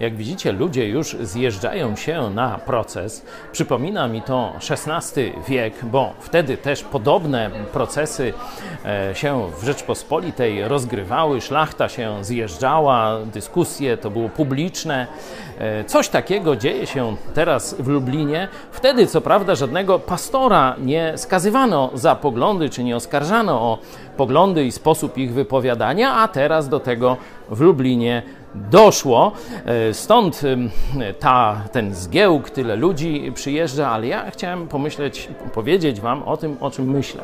Jak widzicie, ludzie już zjeżdżają się na proces. Przypomina mi to XVI wiek, bo wtedy też podobne procesy e, się w Rzeczpospolitej rozgrywały. Szlachta się zjeżdżała, dyskusje to było publiczne. E, coś takiego dzieje się teraz w Lublinie. Wtedy, co prawda, żadnego pastora nie skazywano za poglądy, czy nie oskarżano o poglądy i sposób ich wypowiadania, a teraz do tego w Lublinie doszło. E, stąd ta, ten zgiełk, tyle ludzi przyjeżdża, ale ja chciałem pomyśleć, powiedzieć Wam o tym, o czym myślę.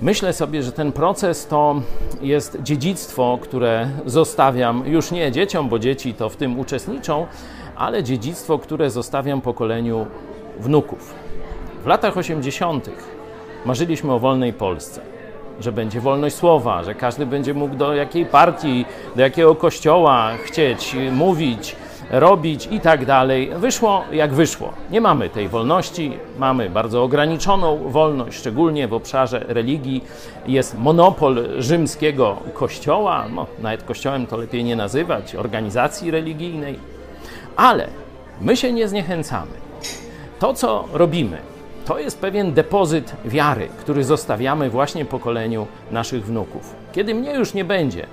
Myślę sobie, że ten proces to jest dziedzictwo, które zostawiam już nie dzieciom, bo dzieci to w tym uczestniczą, ale dziedzictwo, które zostawiam pokoleniu wnuków. W latach 80. marzyliśmy o wolnej Polsce że będzie wolność słowa, że każdy będzie mógł do jakiej partii, do jakiego kościoła chcieć mówić, robić i tak dalej. Wyszło jak wyszło. Nie mamy tej wolności, mamy bardzo ograniczoną wolność, szczególnie w obszarze religii. Jest monopol rzymskiego kościoła, no, nawet kościołem to lepiej nie nazywać, organizacji religijnej, ale my się nie zniechęcamy. To, co robimy, to jest pewien depozyt wiary, który zostawiamy właśnie pokoleniu naszych wnuków. Kiedy mnie już nie będzie,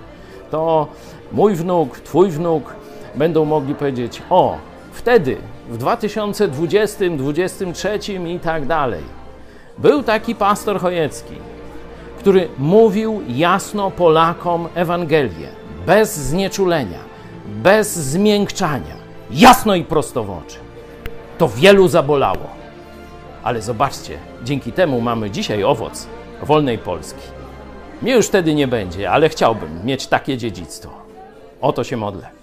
to mój wnuk, twój wnuk będą mogli powiedzieć: O, wtedy, w 2020, 2023 i tak dalej, był taki pastor Chojecki, który mówił jasno Polakom Ewangelię, bez znieczulenia, bez zmiękczania, jasno i prosto w oczy. To wielu zabolało. Ale zobaczcie, dzięki temu mamy dzisiaj owoc wolnej Polski. Mnie już wtedy nie będzie, ale chciałbym mieć takie dziedzictwo. O to się modlę.